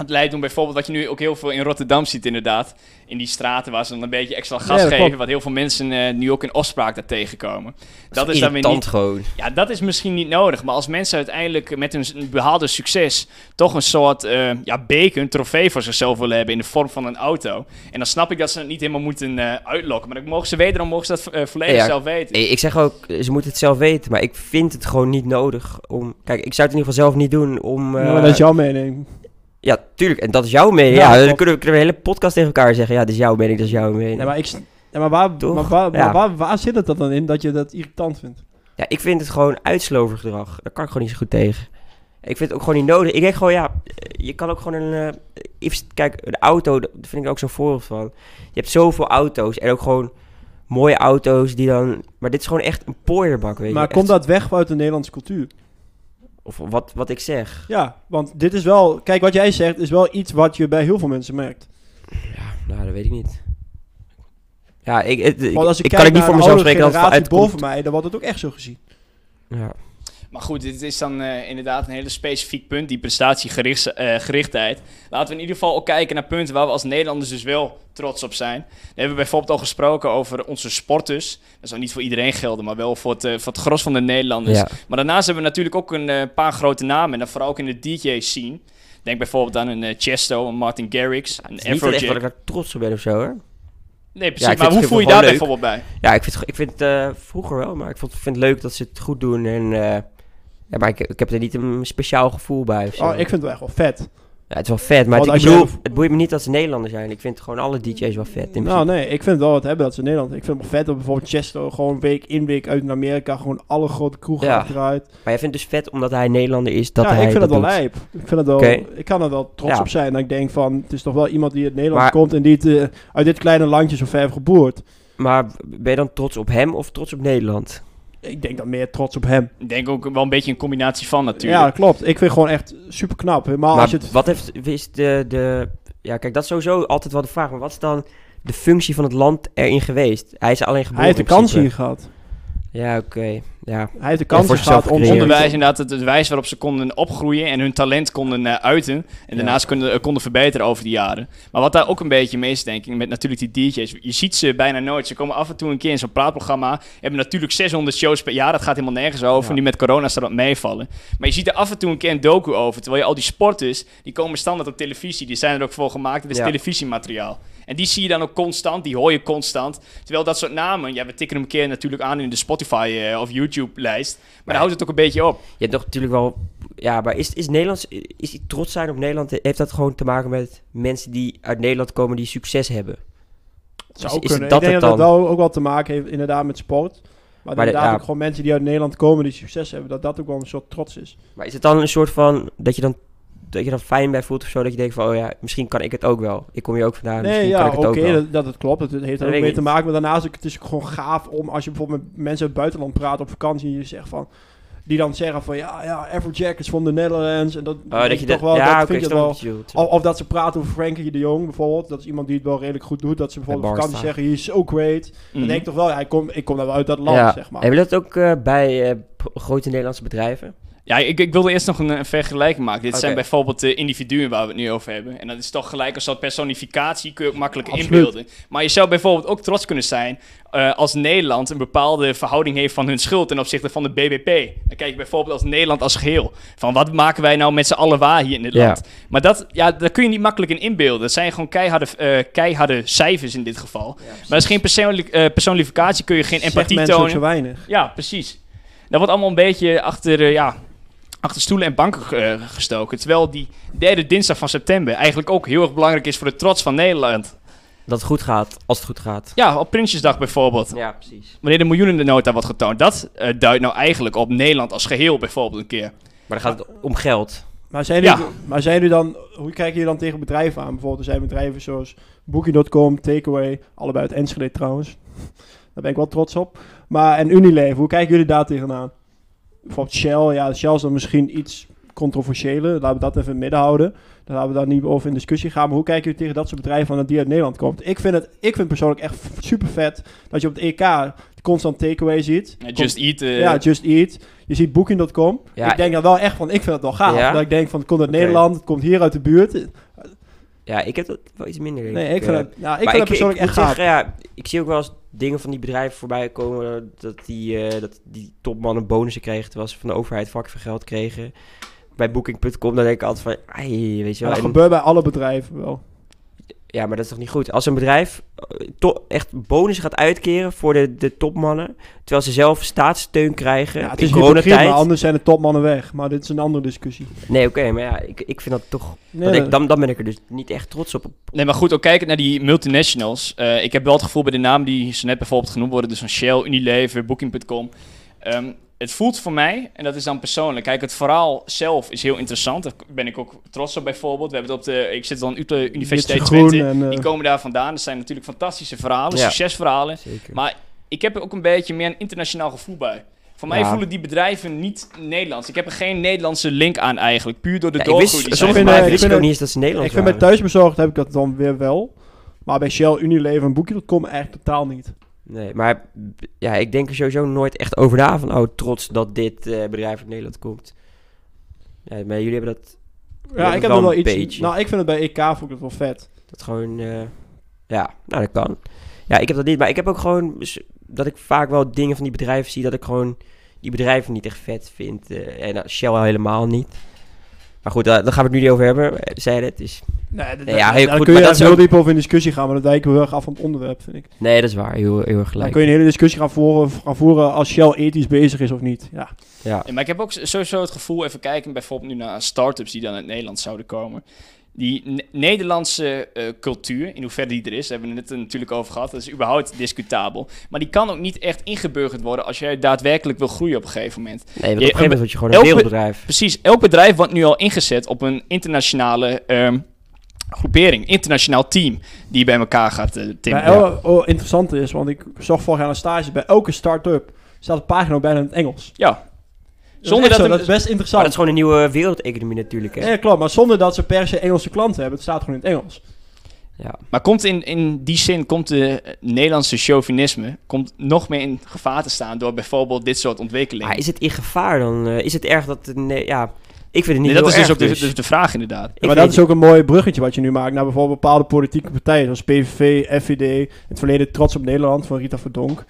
Het leidt doen bijvoorbeeld wat je nu ook heel veel in Rotterdam ziet inderdaad. In die straten waar ze dan een beetje extra gas Ja, geven. klopt. Wat heel veel mensen eh, nu ook in opspraak daar tegenkomen. Dat is dan weer niet... gewoon. Ja, dat is misschien niet nodig. Maar als mensen uiteindelijk met hun behaalde succes toch een soort eh ja, beker, een trofee voor zichzelf willen hebben in de vorm van een auto. En dan snap ik dat ze het niet helemaal moeten eh, uitlokken. Maar dan mogen ze wederom mogen ze dat volledig Ja. zelf weten. Nee, ik zeg ook, ze moeten het zelf weten, maar ik vind het gewoon niet nodig om... Kijk, ik zou het in ieder geval zelf niet doen om... Ja, maar dat is jouw mening. Ja, tuurlijk, en dat is jouw mening. Ja, Ja, dan kunnen we, kunnen we een hele podcast tegen elkaar zeggen. Ja, dit is jouw mening, dat is jouw mening. Nee, maar, ik, ja, maar, waar, maar, waar, maar waar, waar zit het dan in dat je dat irritant vindt? Ja, ik vind het gewoon uitslovergedrag. Daar kan ik gewoon niet zo goed tegen. Ik vind het ook gewoon niet nodig. Ik denk gewoon, ja, eh, je kan ook gewoon een... eh, kijk, een auto, daar vind ik ook zo'n voorbeeld van. Je hebt zoveel auto's en ook gewoon mooie auto's die dan... Maar dit is gewoon echt een pooierbak, weet Maar je. komt Echt- dat weg uit de Nederlandse cultuur? Of wat, wat ik zeg. Ja, want dit is wel... Kijk, wat jij zegt is wel iets wat je bij heel veel mensen merkt. Ja, nou, dat weet ik niet. Ja, ik, kan ik niet voor mezelf spreken dat het uit boven mij, dan wordt het ook echt zo gezien. Ja. Maar goed, dit is dan eh, inderdaad een hele specifiek punt, die prestatiegerichtheid. Laten we in ieder geval ook kijken naar punten waar we als Nederlanders dus wel trots op zijn. We hebben bijvoorbeeld al gesproken over onze sporters. Dat zou niet voor iedereen gelden, maar wel voor het, eh, voor het gros van de Nederlanders. Ja. Maar daarnaast hebben we natuurlijk ook een eh, paar grote namen, en dan vooral ook in de DJ-scene. Denk bijvoorbeeld aan een eh, Chesto, een Martin Garrix, een Het is niet echt dat ik Afrojack. daar trots op ben of zo, hoor. Nee, precies. Ja, maar hoe voel je daar leuk. bijvoorbeeld bij? Ja, ik vind, het- ik vind eh, vroeger wel, maar ik vond, vind het leuk dat ze het goed doen. En, eh, ja, maar ik, ik heb er niet een speciaal gevoel bij of zo. Oh, ik vind het wel echt wel vet. Ja, het is wel vet, maar Want het, ik je- bedoel, het boeit me niet dat ze Nederlanders zijn. Ik vind gewoon alle DJ's wel vet. In Nou nee, ik vind het wel wat hebben dat ze Nederland. Ik vind het wel vet dat bijvoorbeeld Chesto gewoon week in week uit in Amerika gewoon alle grote kroegen Ja. achteruit. Maar jij vindt het dus vet omdat hij Nederlander is dat ja, hij ik vind dat het wel doet. lijp. Ik vind het wel, ik kan er wel trots Ja. op zijn. Dat ik denk van, het is toch wel iemand die uit Nederland Maar- komt en die het, eh, uit dit kleine landje zo ver heeft geboerd. Maar ben je dan trots op hem of trots op Nederland? Ik denk dan meer trots op hem. Ik denk ook wel een beetje een combinatie van natuurlijk. Ja, dat klopt. Ik vind gewoon echt super knap. Helemaal maar als je het wat heeft, is de, de... Ja, kijk, dat is sowieso altijd wel de vraag. Maar wat is dan de functie van het land erin geweest? Hij is alleen geboren Hij heeft de kans hier gehad. Ja, oké. Ja. Hij heeft de kans gehad om... Onderwijs inderdaad, het, het wijs waarop ze konden opgroeien en hun talent konden eh, uiten. En daarnaast konden, eh, konden verbeteren over de jaren. Maar wat daar ook een beetje mee is, denk ik, met natuurlijk die DJ's. Je ziet ze bijna nooit. Ze komen af en toe een keer in zo'n praatprogramma. Hebben natuurlijk 600 shows per jaar. Dat gaat helemaal nergens over. Ja. Nu met corona staat dat meevallen. Maar je ziet er af en toe een keer een docu over. Terwijl je al die sporters, die komen standaard op televisie. Die zijn er ook voor gemaakt. Het is Ja. televisiemateriaal. En die zie je dan ook constant, die hoor je constant. Terwijl dat soort namen, ja, we tikken hem een keer natuurlijk aan in de Spotify eh, of YouTube-lijst. Maar Ja. dan houdt het ook een beetje op. Je hebt toch natuurlijk wel... Ja, maar is, is Nederlands... Is die trots zijn op Nederland... Heeft dat gewoon te maken met mensen die uit Nederland komen die succes hebben? Zou Is- is kunnen. dat ik denk het dat dat dan? wel ook wel te maken heeft inderdaad met sport. Maar, Maar de- inderdaad ja. ook gewoon mensen die uit Nederland komen die succes hebben. Dat dat ook wel een soort trots is. Maar is het dan een soort van... Dat je dan, dat je dan fijn bij voelt of zo? Dat je denkt van... Oh ja, misschien kan ik het ook wel. Ik kom hier ook vandaan. nee, misschien ja, kan ik het oké, ook wel. dat, dat het klopt. Het heeft er ook mee te maken. Maar daarnaast het is ook gewoon gaaf om als je bijvoorbeeld met mensen uit het buitenland praat op vakantie. En je zegt van... Die dan zeggen van ja, ja, Afrojack is van de Netherlands. En dat, Oh, denk dat je toch dat... wel, ja, dat vind je wel. Of, of dat ze praten over Frankie de Jong bijvoorbeeld. Dat is iemand die het wel redelijk goed doet. Dat ze bijvoorbeeld op vakantie zeggen, hij is so great. Dan Mhm. denk ik toch wel, ja, ik kom, ik kom nou uit dat land, ja. zeg maar. Hebben dat ook eh, bij eh, grote Nederlandse bedrijven? Ja, ik, ik wilde eerst nog een, een vergelijking maken. Dit zijn bijvoorbeeld de individuen waar we het nu over hebben. En dat is toch gelijk een soort personificatie, kun je ook makkelijk Absoluut. inbeelden. Maar je zou bijvoorbeeld ook trots kunnen zijn eh, als Nederland een bepaalde verhouding heeft van hun schuld ten opzichte van de BBP. Dan kijk je bijvoorbeeld als Nederland als geheel. Van wat maken wij nou met z'n allen waar hier in dit Ja. land? Maar dat, ja, daar kun je niet makkelijk in inbeelden. Dat zijn gewoon keiharde, eh, keiharde cijfers in dit geval. maar dat is geen persoonlijk, eh, personificatie, kun je geen empathie tonen. zo weinig. Ja, precies. Dat wordt allemaal een beetje achter, ja, achter stoelen en banken eh, gestoken. Terwijl die derde dinsdag van september eigenlijk ook heel erg belangrijk is voor de trots van Nederland. Dat het goed gaat, als het goed gaat. Ja, op Prinsjesdag bijvoorbeeld. Ja, precies. Wanneer de miljoenennota wordt getoond. Dat eh, duidt nou eigenlijk op Nederland als geheel bijvoorbeeld een keer. Maar dan gaat het om geld. Maar zijn, Ja. jullie, maar zijn jullie dan, hoe kijken jullie dan tegen bedrijven aan? Bijvoorbeeld, er zijn bedrijven zoals Booking.com, Takeaway, allebei uit Enschede trouwens. *laughs* Daar ben ik wel trots op. Maar en Unilever, hoe kijken jullie daar tegenaan? Bijvoorbeeld Shell, ja, Shell is dan misschien iets controversiëler. Laten we dat even in het midden houden. Daar laten we daar niet over in discussie gaan. Maar hoe kijken jullie tegen dat soort bedrijven aan dat die uit Nederland komt? Ik vind het ik vind persoonlijk echt super vet dat je op het EK constant takeaway ziet. Just Eat. eh, Ja, Just Eat. Je ziet Booking.com. Ja, ik denk dan wel echt van, ik vind het wel gaaf. Ja? Dat ik denk van, het komt uit. Nederland, het komt hier uit de buurt. Ja, ik heb dat wel iets minder. denk Nee, ik vind eh. het, ja, ik vind het persoonlijk ik echt gaaf. zeggen, ja, ik zie ook wel eens dingen van die bedrijven voorbij komen. Dat die, eh, dat die topmannen bonussen kregen. Terwijl ze van de overheid vakje geld kregen. Bij Booking.com, dan denk ik altijd van... Ai, weet je wel. dat en- gebeurt bij alle bedrijven wel. Ja, maar dat is toch niet goed? Als een bedrijf eh, to- echt bonussen gaat uitkeren voor de, de topmannen... terwijl ze zelf staatssteun krijgen Ja, het in is hypocriet, maar coronatijd... anders zijn de topmannen weg. Maar dit is een andere discussie. Nee, oké, maar ja, ik, ik vind dat toch... Nee, dat ik, dan, dan ben ik er dus niet echt trots op. Nee, maar goed, ook kijkend naar die multinationals. eh, ik heb wel het gevoel bij de namen die zo net bijvoorbeeld genoemd worden, dus van Shell, Unilever, Booking.com. ehm, het voelt voor mij, en dat is dan persoonlijk, kijk, het verhaal zelf is heel interessant. Daar ben ik ook trots op bijvoorbeeld. We hebben het op de, ik zit dan op de Universiteit Twente. en, eh, Die komen daar vandaan. Dat zijn natuurlijk fantastische verhalen, Ja. succesverhalen. Zeker. Maar ik heb er ook een beetje meer een internationaal gevoel bij. Voor mij Ja. voelen die bedrijven niet Nederlands. Ik heb er geen Nederlandse link aan eigenlijk. Puur door de Ja, die sommige ik vind ook het- niet eens dat ze Nederlands ik vind bij thuisbezorgd heb ik dat dan weer wel. Maar bij Shell, Unilever en Booking.com eigenlijk totaal niet. Nee, maar ja, ik denk er sowieso nooit echt over na van... oh, trots dat dit eh, bedrijf uit Nederland komt. Ja, maar jullie hebben dat, Ja, ik heb wel er wel iets... beetje. Nou, ik vind het bij EK vond ik het wel vet. dat gewoon... eh, ja, nou, dat kan. Ja, ik heb dat niet. Maar ik heb ook gewoon... dat ik vaak wel dingen van die bedrijven zie... dat ik gewoon die bedrijven niet echt vet vind. eh, en Shell al helemaal niet. Maar goed, daar, daar gaan we het nu niet over hebben. Zei het, dus... Nee, dat, ja, heel daar goed, kun je dat heel ook- diep over in discussie gaan, maar dat wijken we heel erg af van het onderwerp, vind ik. Nee, dat is waar. Heel, heel erg Dan gelijk. kun je een hele discussie gaan voeren, gaan voeren als Shell ethisch bezig is of niet. Ja. Ja. Ja, maar ik heb ook sowieso het gevoel, even kijken bijvoorbeeld nu naar start-ups die dan uit Nederland zouden komen. Die Ne- Nederlandse eh, cultuur, in hoeverre die er is, daar hebben we het er natuurlijk over gehad. Dat is überhaupt discutabel. Maar die kan ook niet echt ingeburgerd worden als jij daadwerkelijk wil groeien op een gegeven moment. Nee, want op Je- een gegeven moment word je gewoon een elk be- wereldbedrijf. Precies, elk bedrijf wordt nu al ingezet op een internationale ehm, groepering, internationaal team die bij elkaar gaat eh Bij timmeren. el- oh, interessant is, want ik zag vorig jaar een stage, bij elke start-up staat de pagina ook bijna in het Engels. Ja, Zonder dat, dat dat is best Maar interessant. dat is gewoon een nieuwe wereldeconomie natuurlijk. Hè? Ja, klopt, maar zonder dat ze per se Engelse klanten hebben. Het staat gewoon in het Engels. Ja. Maar komt in, in die zin komt de eh, Nederlandse chauvinisme komt nog meer in gevaar te staan door bijvoorbeeld dit soort ontwikkelingen? Maar is het in gevaar dan? Eh, is het erg dat... het- Nee, ja, ik vind het niet Nee, dat is dus ook erg, de, de, vraag inderdaad. Maar dat is ook een mooi bruggetje wat je nu maakt naar bijvoorbeeld bepaalde politieke partijen, zoals PVV, FVD, in het verleden Trots op Nederland van Rita Verdonk.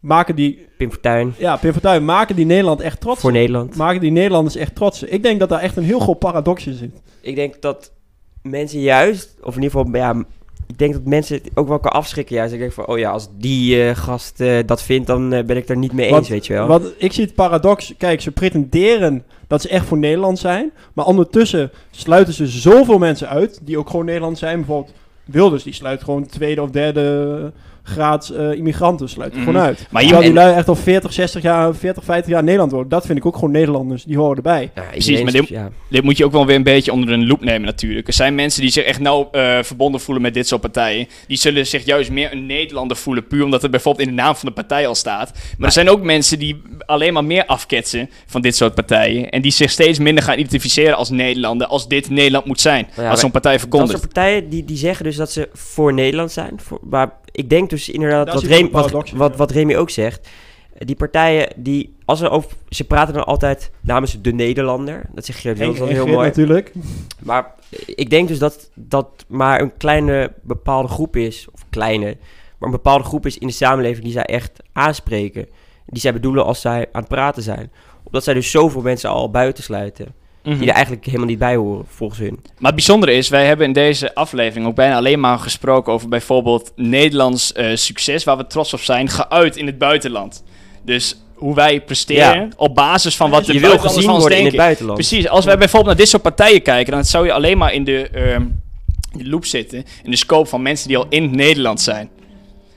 Maken die, Pim Fortuyn ja, Pim Fortuyn, maken die Nederland echt trots. voor Nederland. Maken die Nederlanders echt trots. Ik denk dat daar echt een heel groot paradox in zit. Ik denk dat mensen juist, of in ieder geval, ja, ik denk dat mensen het ook wel kan afschrikken. Juist, ik denk van, oh ja, als die eh, gast eh, dat vindt, dan eh, ben ik er niet mee eens, Want- weet je wel. Want ik zie het paradox. Kijk, ze pretenderen dat ze echt voor Nederland zijn. Maar ondertussen sluiten ze zoveel mensen uit. Die ook gewoon Nederland zijn. Bijvoorbeeld Wilders. Die sluit gewoon tweede of derde graad eh, immigranten. Sluit Mhm. gewoon uit. Maar je, die lui echt al 40, 60 jaar, 40, 50 jaar in Nederland worden. Dat vind ik ook gewoon Nederlanders. Die horen erbij. Ja, Precies, maar dit- ja. dit moet je ook wel weer een beetje onder een loep nemen natuurlijk. Er zijn mensen die zich echt nauw eh, verbonden voelen met dit soort partijen. Die zullen zich juist meer een Nederlander voelen, puur omdat het bijvoorbeeld in de naam van de partij al staat. Maar er zijn ook mensen die alleen maar meer afketsen van dit soort partijen. En die zich steeds minder gaan identificeren als Nederlander, als dit Nederland moet zijn. Ja, als zo'n partij Dat verkondigt. soort partijen die, die zeggen dus dat ze voor Nederland zijn. Voor, maar ik denk dus inderdaad, Dat wat, Remy, een paradox, wat, wat, ja. wat Remy ook zegt. die partijen, die, als er over, ze praten dan altijd namens de Nederlander. Dat zegt Geert Wilders dan heel mooi. natuurlijk. Maar ik denk dus dat dat maar een kleine bepaalde groep is, of kleine, maar een bepaalde groep is in de samenleving die zij echt aanspreken. Die zij bedoelen als zij aan het praten zijn. Omdat zij dus zoveel mensen al buitensluiten. Mhm. Die er eigenlijk helemaal niet bij horen, volgens hun. Maar het bijzondere is, wij hebben in deze aflevering ook bijna alleen maar gesproken over bijvoorbeeld Nederlands eh, succes, waar we trots op zijn, geuit in het buitenland. Dus hoe wij presteren Ja. op basis van wat de je wil gezien van ons worden in het buitenland. Precies, als wij bijvoorbeeld naar dit soort partijen kijken, dan zou je alleen maar in de, ehm, in de loop zitten, in de scope van mensen die al in Nederland zijn.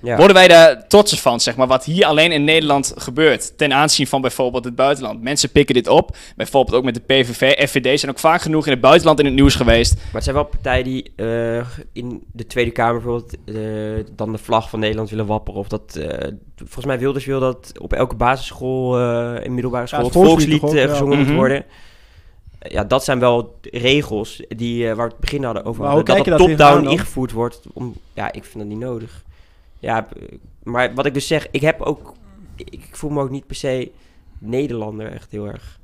Ja. Worden wij daar trots van, zeg maar, wat hier alleen in Nederland gebeurt, ten aanzien van bijvoorbeeld het buitenland. Mensen pikken dit op, bijvoorbeeld ook met de PVV, FVD zijn ook vaak genoeg in het buitenland in het nieuws geweest. Maar het zijn wel partijen die eh, in de Tweede Kamer bijvoorbeeld eh, dan de vlag van Nederland willen wapperen. Of dat, eh, volgens mij Wilders wil dat op elke basisschool en middelbare school het het volkslied ook, ja. gezongen moet Mhm. worden. Ja, dat zijn wel regels die, eh, waar we het begin hadden over Maar hadden. Dat kijk dat top-down ingevoerd wordt. Om, ja, ik vind dat niet nodig. Ja, eh, maar wat ik dus zeg, ik heb ook... Ik, voel me ook niet per se Nederlander echt heel erg.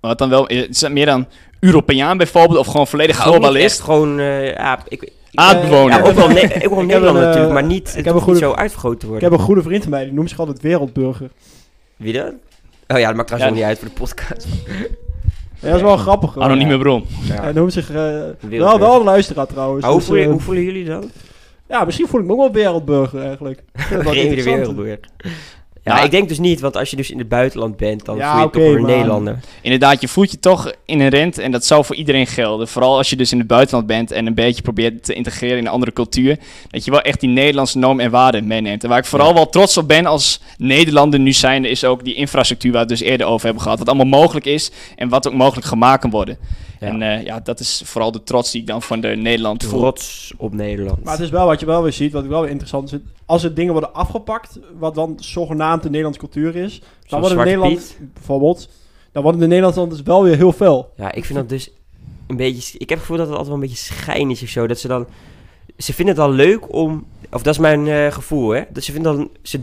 Wat dan wel, is het meer dan Europeaan bijvoorbeeld, of gewoon volledig echt globalist? gewoon, eh, ja, ik, ik, Aardbewoner. Ja, ook wel, ne *laughs* ook wel Ik Nederland een, eh, natuurlijk, maar niet, ik heb niet zo uitvergroot te Ik worden. heb een goede vriend van mij, die noemt zich altijd wereldburger. Wie dan? Oh ja, dat maakt trouwens Ja. nog niet uit voor de podcast. Ja, dat is wel grappig. hoor. Anonieme bron. Hij noemt zich... eh, wel, wel een luisteraar trouwens. Maar hoe, dus, voelen, eh, hoe voelen jullie dan? Ja, misschien voel ik me ook wel wereldburger eigenlijk. *laughs* De wereldburger. Ja, Ja. ik denk dus niet, want als je dus in het buitenland bent, dan Ja, voel je toch weer een Nederlander. Inderdaad, je voelt je toch inherent en dat zou voor iedereen gelden. Vooral als je dus in het buitenland bent en een beetje probeert te integreren in een andere cultuur. Dat je wel echt die Nederlandse normen en waarden meeneemt. En waar ik vooral Ja. wel trots op ben als Nederlander nu zijnde, is ook die infrastructuur waar we het dus eerder over hebben gehad. Wat allemaal mogelijk is en wat ook mogelijk gemaakt kan worden. En eh, ja, dat is vooral de trots die ik dan van de Nederland voel. Trots op Nederland. Maar het is wel wat je wel weer ziet, wat ik wel weer interessant vind. Als er dingen worden afgepakt, wat dan zogenaamd de Nederlandse cultuur is, dan Zoals worden de Zwarte Nederland bijvoorbeeld, dan worden de Nederlanders wel weer heel fel. Ja, ik vind dat dus een beetje... Ik heb het gevoel dat het altijd wel een beetje schijn is of zo. Dat ze dan... Ze vinden het dan leuk om... Of dat is mijn eh, gevoel, hè. Dat ze vinden dan... Ze,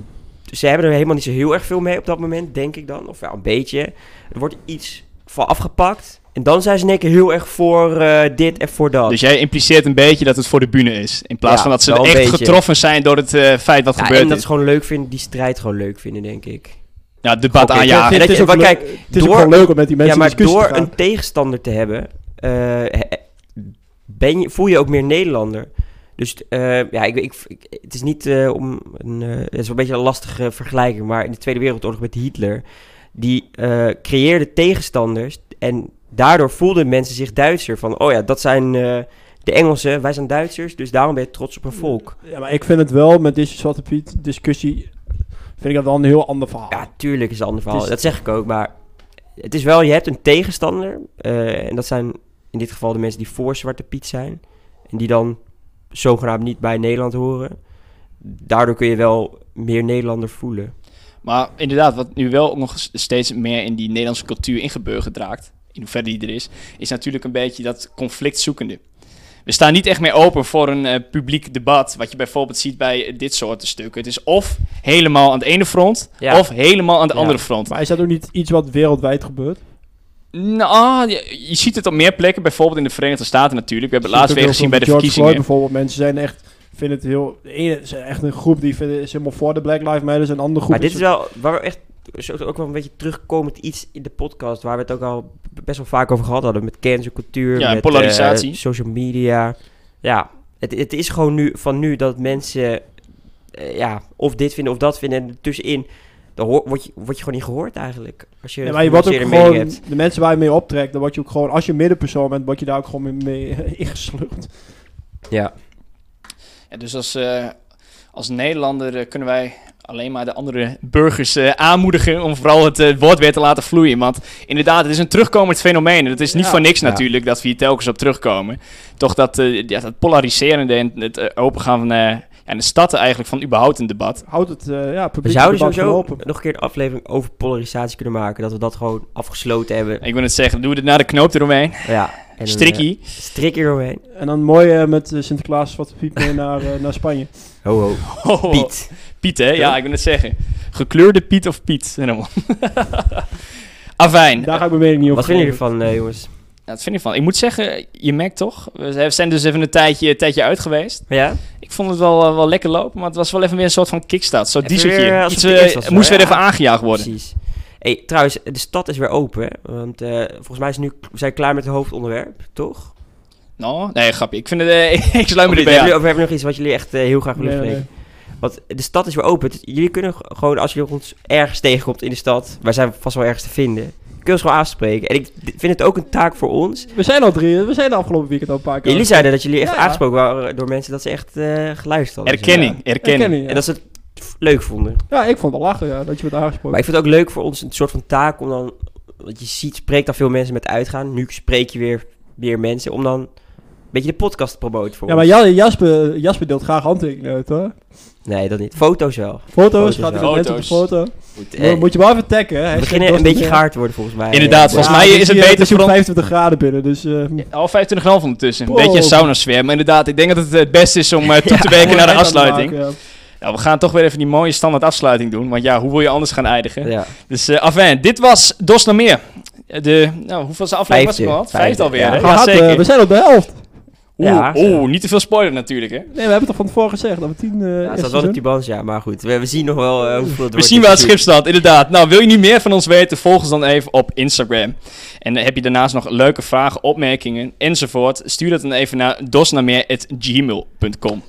ze hebben er helemaal niet zo heel erg veel mee op dat moment, denk ik dan. Of ja, een beetje. Er wordt iets van afgepakt. En dan zijn ze in één keer heel erg voor eh, dit en voor dat. Dus jij impliceert een beetje dat het voor de bühne is. In plaats Ja, van dat ze echt beetje. getroffen zijn door het eh, feit wat ja, gebeurd en dat is. ze gewoon leuk vinden, die strijd gewoon leuk vinden, denk ik. Ja, debat Oké, aanjagen. En het, dat is je- ook maar kijk, het is ook door- gewoon leuk om met die mensen ja, maar door te gaan. een tegenstander te hebben, eh, ben je, voel je ook meer Nederlander. Dus eh, ja, ik, ik, ik- het is niet eh, om een. eh, het is wel een beetje een lastige vergelijking, maar in de Tweede Wereldoorlog met Hitler, die eh, creëerde tegenstanders en daardoor voelden mensen zich Duitser. Van, oh ja, dat zijn eh, de Engelsen, wij zijn Duitsers, dus daarom ben je trots op een volk. Ja, maar ik vind het wel, met deze Zwarte Piet discussie, vind ik dat wel een heel ander verhaal. Ja, tuurlijk is het een ander verhaal. Is- Dat zeg ik ook. Maar het is wel, je hebt een tegenstander. eh, en dat zijn in dit geval de mensen die voor Zwarte Piet zijn. En die dan zogenaamd niet bij Nederland horen. Daardoor kun je wel meer Nederlander voelen. Maar inderdaad, wat nu wel ook nog steeds meer in die Nederlandse cultuur ingeburgerd raakt, in hoeverre die er is, is natuurlijk een beetje dat conflictzoekende. We staan niet echt meer open voor een eh, publiek debat, wat je bijvoorbeeld ziet bij eh, dit soort stukken. Het is of helemaal aan het ene front, Ja. of helemaal aan de Ja. andere front. Maar is dat ook niet iets wat wereldwijd gebeurt? Nou, je, je ziet het op meer plekken, bijvoorbeeld in de Verenigde Staten natuurlijk. We hebben het laatst weer gezien bij de George verkiezingen. Floyd bijvoorbeeld, mensen zijn echt, vinden het heel, de ene is echt een groep die vinden, is helemaal voor de Black Lives Matter, en een andere groep Maar dit is wel, waar we echt zo ook wel een beetje terugkomend iets in de podcast. Waar we het ook al best wel vaak over gehad hadden. Met cancelcultuur, Ja, met polarisatie. eh, social media. Ja, het, het is gewoon nu van nu dat mensen eh, ja, of dit vinden of dat vinden. En tussenin dan hoor, word, je, word je gewoon niet gehoord eigenlijk. Als je, Ja, maar je wordt ook gewoon, hebt. de mensen waar je mee optrekt, dan word je ook gewoon, als je middenpersoon bent, word je daar ook gewoon mee, *laughs* ingesleurd. Ja. Ja, dus als, eh, als Nederlander kunnen wij alleen maar de andere burgers eh, aanmoedigen om vooral het eh, woord weer te laten vloeien. Want inderdaad, het is een terugkomend fenomeen. En het is niet Ja. voor niks Ja. natuurlijk dat we hier telkens op terugkomen. Toch dat, eh, ja, dat polariserende en het eh, opengaan van eh, ja, de stad eigenlijk van überhaupt een debat. Houdt het, eh ja, We publiek zouden debat sowieso open. nog een keer een aflevering over polarisatie kunnen maken. Dat we dat gewoon afgesloten hebben. Ik wil het zeggen, doen we het naar de knoop eromheen. Ja. En een, *laughs* Strikkie. eh, strikkie eromheen. En dan mooi eh, met eh, Sinterklaas wat Piet mee naar, eh, naar Spanje. Ho ho. *laughs* Oh, Piet. Piet, hè? Ja, ik wil het zeggen. Gekleurde Piet of Piet. Helemaal. *laughs* Afijn. Daar ga ik mijn mening niet over Wat vinden jullie geven. ervan, eh, jongens? Ja, dat vind ik van. Ik moet zeggen, je merkt toch, we zijn dus even een tijdje, een tijdje uit geweest. Ja? Ik vond het wel, eh, wel lekker lopen, maar het was wel even weer een soort van kickstart. Dieseltje. weer als Iets, het moest weer even Ja. aangejaagd worden. Precies. Hey, trouwens, de stad is weer open, hè? Want eh, volgens mij is nu, we zijn klaar met het hoofdonderwerp, toch? Nou, nee, grapje. Ik vind het, *laughs* ik sluit me erbij aan. of hebben we nog iets wat jullie echt heel graag willen Nee? Want de stad is weer open. Dus jullie kunnen gewoon, als je ons ergens tegenkomt in de stad, wij zijn vast wel ergens te vinden, kun je ons gewoon aanspreken. En ik vind het ook een taak voor ons. We zijn al drie, we zijn de afgelopen weekend al een paar keer. Jullie zeiden dat jullie echt Ja, ja. aangesproken waren door mensen dat ze echt eh, geluisterd hadden. Erkenning, erkenning. Erkenning, ja. En dat ze het leuk vonden. Ja, ik vond het wel lachen, ja, dat je werd aangesproken. Maar ik vind het ook leuk voor ons een soort van taak om dan... Want je ziet, spreekt dan veel mensen met uitgaan. Nu spreek je weer meer mensen om dan een beetje de podcast te promoten voor Ja, maar ons. Jasper, Jasper deelt graag handtekeningen uit, hoor. Nee, dat niet. Foto's wel. Foto's, gaat hij mensen op de foto. Goed, Mo- eh, Moet je wel even taggen, hè. we beginnen een beetje gaar te worden volgens mij. Inderdaad, Eh, volgens Ja, mij is het beter Het is voor ook ons- 25 graden binnen, dus... eh, Al 25,5 ondertussen. Een Wow. beetje een sauna sfeer. Maar inderdaad, ik denk dat het het beste is om eh, *laughs* toe te werken naar de afsluiting. maken, ja. Nou, we gaan toch weer even die mooie standaard afsluiting doen. Want ja, hoe wil je anders gaan eindigen? Ja. Dus eh afijn, dit was Dos meer. De, nou, hoeveelste aflevering was het Vijfde. al? Vijfde Vijfde, alweer, ja. hè? Gehad, eh, zeker. we zijn op de helft. Oeh, Ja, oeh, niet te veel spoiler natuurlijk, hè? Nee, we hebben toch van tevoren gezegd dat we tien... eh Ja, het staat wel op seizoen- die band, ja. Maar goed, we, we zien nog wel eh, hoeveel het We zien waar het schip staat, inderdaad. Nou, wil je nu meer van ons weten, volg ons dan even op Instagram. En dan heb je daarnaast nog leuke vragen, opmerkingen enzovoort. Stuur dat dan even naar dosnameer.gmail.com.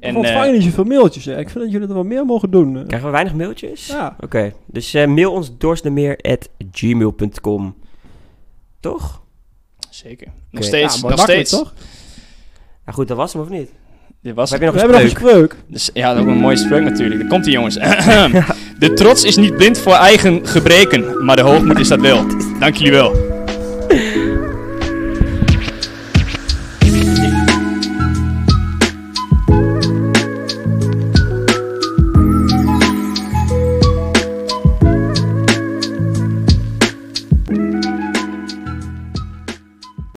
En, we eh, ontvangen niet zoveel mailtjes, hè. Ik vind dat jullie er wel meer mogen doen. eh. Krijgen we weinig mailtjes? Ja. Oké, dus eh, mail ons dorsnemeer.gmail.com. Toch? zeker. Nog steeds, Ja, nog steeds. toch? Nou goed, dat was hem of niet? Dit was heb je We nog een hebben nog een spreuk? Dus, ja, dat is ook een mooie spreuk natuurlijk. Daar komt ie jongens. *laughs* de trots is niet blind voor eigen gebreken, maar de hoogmoed is dat wel. Dank jullie wel.